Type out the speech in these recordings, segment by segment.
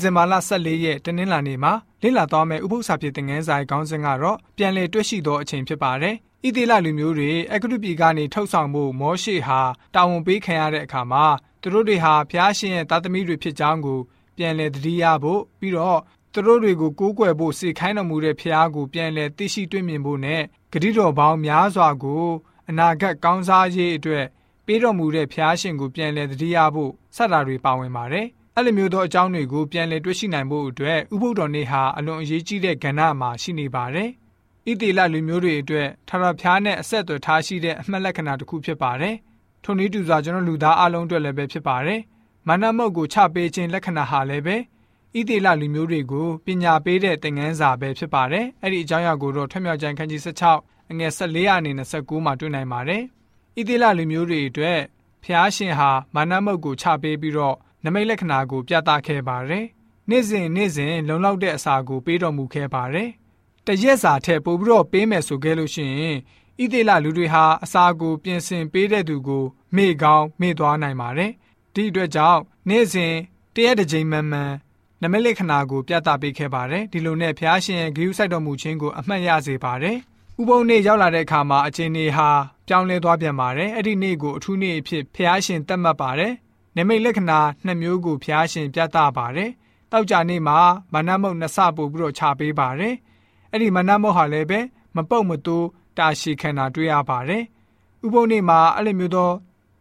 ဇင်ဘာလ14ရက်တနင်္လာနေ့မှာလေ့လာသွားမယ့်ဥပုသ္စာပြေသင်ခန်းစာရဲ့ခေါင်းစဉ်ကတော့ပြန်လည်တွေ့ရှိသောအချိန်ဖြစ်ပါတယ်။ဣသေလလူမျိုးတွေအဂရုပြည်ကနေထုတ်ဆောင်မှုမောရှေဟာတာဝန်ပေးခံရတဲ့အခါမှာသူတို့တွေဟာဖျားရှင်ရဲ့သားသမီးတွေဖြစ်ကြောင်းကိုပြန်လည်သတိရဖို့ပြီးတော့သူတို့တွေကိုကိုးကွယ်ဖို့စေခိုင်းတော်မူတဲ့ဖျားကိုပြန်လည်သိရှိတွေ့မြင်ဖို့နဲ့ဂတိတော်ပေါင်းများစွာကိုအနာဂတ်ကောင်းစားရေးအတွက်ပေးတော်မူတဲ့ဖျားရှင်ကိုပြန်လည်သတိရဖို့စတာတွေပါဝင်ပါတယ်။ အဲ့လိုမျိုးသောအကြောင်းတွေကိုပြန်လည်တွေ့ရှိနိုင်ဖို့အတွက်ဥပုဒ္ဒော်နေ့ဟာအလွန်အရေးကြီးတဲ့ကဏ္ဍမှာရှိနေပါတယ်။ဣတိလလူမျိုးတွေအတွက်ထာဝရဘုရားနဲ့အဆက်အသွယ်ထားရှိတဲ့အမှတ်လက္ခဏာတစ်ခုဖြစ်ပါတယ်။ထိုနည်းတူစွာကျွန်တော်လူသားအလုံးအတွက်လည်းပဲဖြစ်ပါတယ်။မာနမုတ်ကိုချပေးခြင်းလက္ခဏာဟာလည်းပဲဣတိလလူမျိုးတွေကိုပညာပေးတဲ့သင်ခန်းစာပဲဖြစ်ပါတယ်။အဲ့ဒီအကြောင်းအရာကိုတော့ထွမြောက်ကျမ်းခန်းကြီး16အငယ်14အနေနဲ့29မှာတွေ့နိုင်ပါတယ်။ဣတိလလူမျိုးတွေအတွက်ဖျားရှင်ဟာမာနမုတ်ကိုချပေးပြီးတော့ နမိတ်လက္ခဏာကို ပြသခဲ့ပါတယ်။နေ့စဉ်နေ့စဉ်လုံလောက်တဲ့အစာကို ပေးတော်မူခဲ့ပါတယ်။တရက်စာထက်ပိုပြီးတော့ပေးမယ်ဆိုခဲ့လို့ရှိရင်ဣသေလလူတွေဟာအစာကို ပြင်ဆင်ပေးတဲ့သူကို မေ့ကောင်းမေ့သွားနိုင်ပါတယ်။ဒီအတွက်ကြောင့်နေ့စဉ်တရက်တစ်ကြိမ်မှန်မှန်နမိတ်လက္ခဏာကိုပြသပေးခဲ့ပါတယ်။ဒီလိုနဲ့ဖျားရှင်ရဲ့ဂရုစိုက်တော်မူခြင်းကိုအမှတ်ရစေပါတယ်။ဥပုံနေ့ရောက်လာတဲ့အခါမှာအချင်းနေဟာပြောင်းလဲသွားပြန်ပါတယ်။အဲ့ဒီနေ့ကိုအထူးနေ့အဖြစ်ဖျားရှင်သတ်မှတ်ပါတယ်။ နမိတ်လက္ခဏာနှစ်မျိုးကိုဖျားရှင်ပြသပါတယ်။တောက်ကြနေ့မှာမနမုတ်နှစ်ဆပို့ပြီးတော့ခြာပေးပါတယ်။အဲ့ဒီမနမုတ်ဟာလည်းပဲမပုတ်မတိုးတာရှည်ခံတာတွေ့ရပါတယ်။ဥပုံနေ့မှာအဲ့လိုမျိုးသော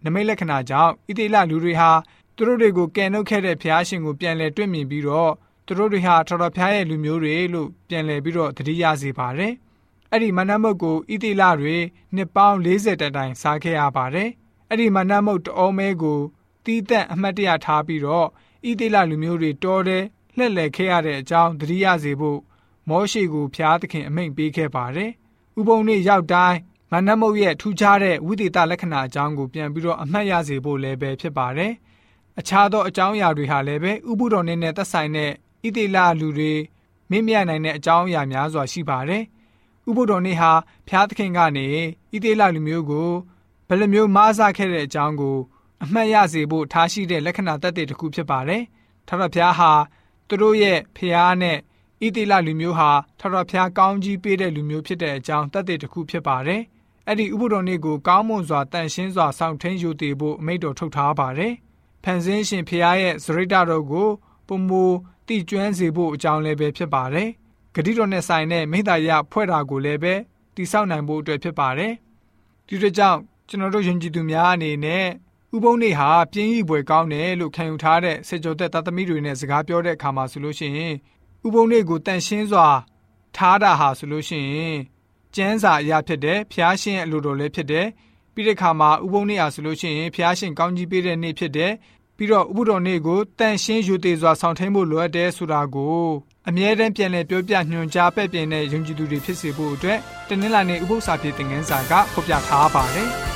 နမိတ်လက္ခဏာကြောင့်ဣတိလလူတွေဟာသူတို့တွေကိုကယ်နှုတ်ခဲ့တဲ့ဖျားရှင်ကိုပြန်လည်တွေ့မြင်ပြီးတော့သူတို့တွေဟာထော်တော်ဖျားရဲ့လူမျိုးတွေလို့ပြန်လည်ပြီးတော့သတိရစေပါတယ်။အဲ့ဒီမနမုတ်ကိုဣတိလတွေနှစ်ပေါင်း40တတိုင်စားခဲ့ရပါတယ်။အဲ့ဒီမနမုတ်တအောမဲကို တီးသက်အမှတ်တရထားပြီးတော့ဣသေလလူမျိုးတွေတောတဲ့လှက်လက်ခဲ့ရတဲ့အကြောင်းသတိရစေဖို့မောရှိကိုဖျားသခင်အမိန့်ပေးခဲ့ပါတယ်။ဥပုံနေ့ရောက်တိုင်းမနမုတ်ရဲ့ထူးခြားတဲ့ဝိသေသလက္ခဏာအကြောင်းကိုပြန်ပြီးတော့အမှတ်ရစေဖို့လည်းပဲဖြစ်ပါတယ်။အခြားသောအကြောင်းအရာတွေဟာလည်းပဲဥပုတော်နေ့နဲ့သက်ဆိုင်တဲ့ဣသေလလူတွေမင်းမြနိုင်တဲ့အကြောင်းအရာများစွာရှိပါတယ်။ဥပုတော်နေ့ဟာဖျားသခင်ကနေဣသေလလူမျိုးကိုဘယ်လိုမျိုးမားစားခဲ့တဲ့အကြောင်းကို အမှတ်ရစေဖို့ထားရှိတဲ့လက္ခဏာသက်သေတစ်ခုဖြစ်ပါတယ်။ထာဝရဘုရားဟာသူတို့ရဲ့ဖျားနဲ့ဣတိလလူမျိုးဟာထာဝရဘုရားကောင်းကြီးပေးတဲ့လူမျိုးဖြစ်တဲ့အကြောင်းသက်သေတစ်ခုဖြစ်ပါတယ်။အဲ့ဒီဥပုဒ်တော်နေ့ကိုကောင်းမွန်စွာတန်ရှင်းစွာစောင့်ထိန်ယူတည်ဖို့အမိန့်တော်ထုတ်ထားပါတယ်။ဖန်ဆင်းရှင်ဖျားရဲ့ဇရိတတော်ကိုပုံမူတိကျွမ်းစေဖို့အကြောင်းလည်းပဲဖြစ်ပါတယ်။ဂတိတော်နဲ့ဆိုင်တဲ့မိသားရဖွဲ့တာကိုလည်းပဲတိဆောက်နိုင်ဖို့အတွက်ဖြစ်ပါတယ်။ဒီတို့ကြောင့်ကျွန်တော်တို့ယဉ်ကျေးသူများအနေနဲ့ ဥပုံနေ့ဟာပြင်းရီပွဲကောင်းတယ်လို့ခံယူထားတဲ့စေကျော်သက်သားသမီးတွေနဲ့စကားပြောတဲ့အခါမှာဆိုလို့ရှိရင်ဥပုံနေ့ကိုတန်ရှင်းစွာထားတာဟာဆိုလို့ရှိရင်ကျမ်းစာအရာဖြစ်တယ်ဖျားရှင်အလိုတော်လည်းဖြစ်တယ်ပြီးတဲ့အခါမှာဥပုံနေ့ဟာဆိုလို့ရှိရင်ဖျားရှင်ကောင်းကြီးပေးတဲ့နေ့ဖြစ်တယ်ပြီးတော့ဥပုတော်နေ့ကိုတန်ရှင်းယူသေးစွာဆောင်ထိန်ဖို့လိုအပ်တယ်ဆိုတာကိုအမြဲတမ်းပြန်လည်ပြောပြညွှန်ကြားပဲ့ပြင်တဲ့ယုံကြည်သူတွေဖြစ်စေဖို့အတွက်တနင်္လာနေ့ဥပုသ္စာပြေသင်ခန်းစာကဖော်ပြထားပါတယ်။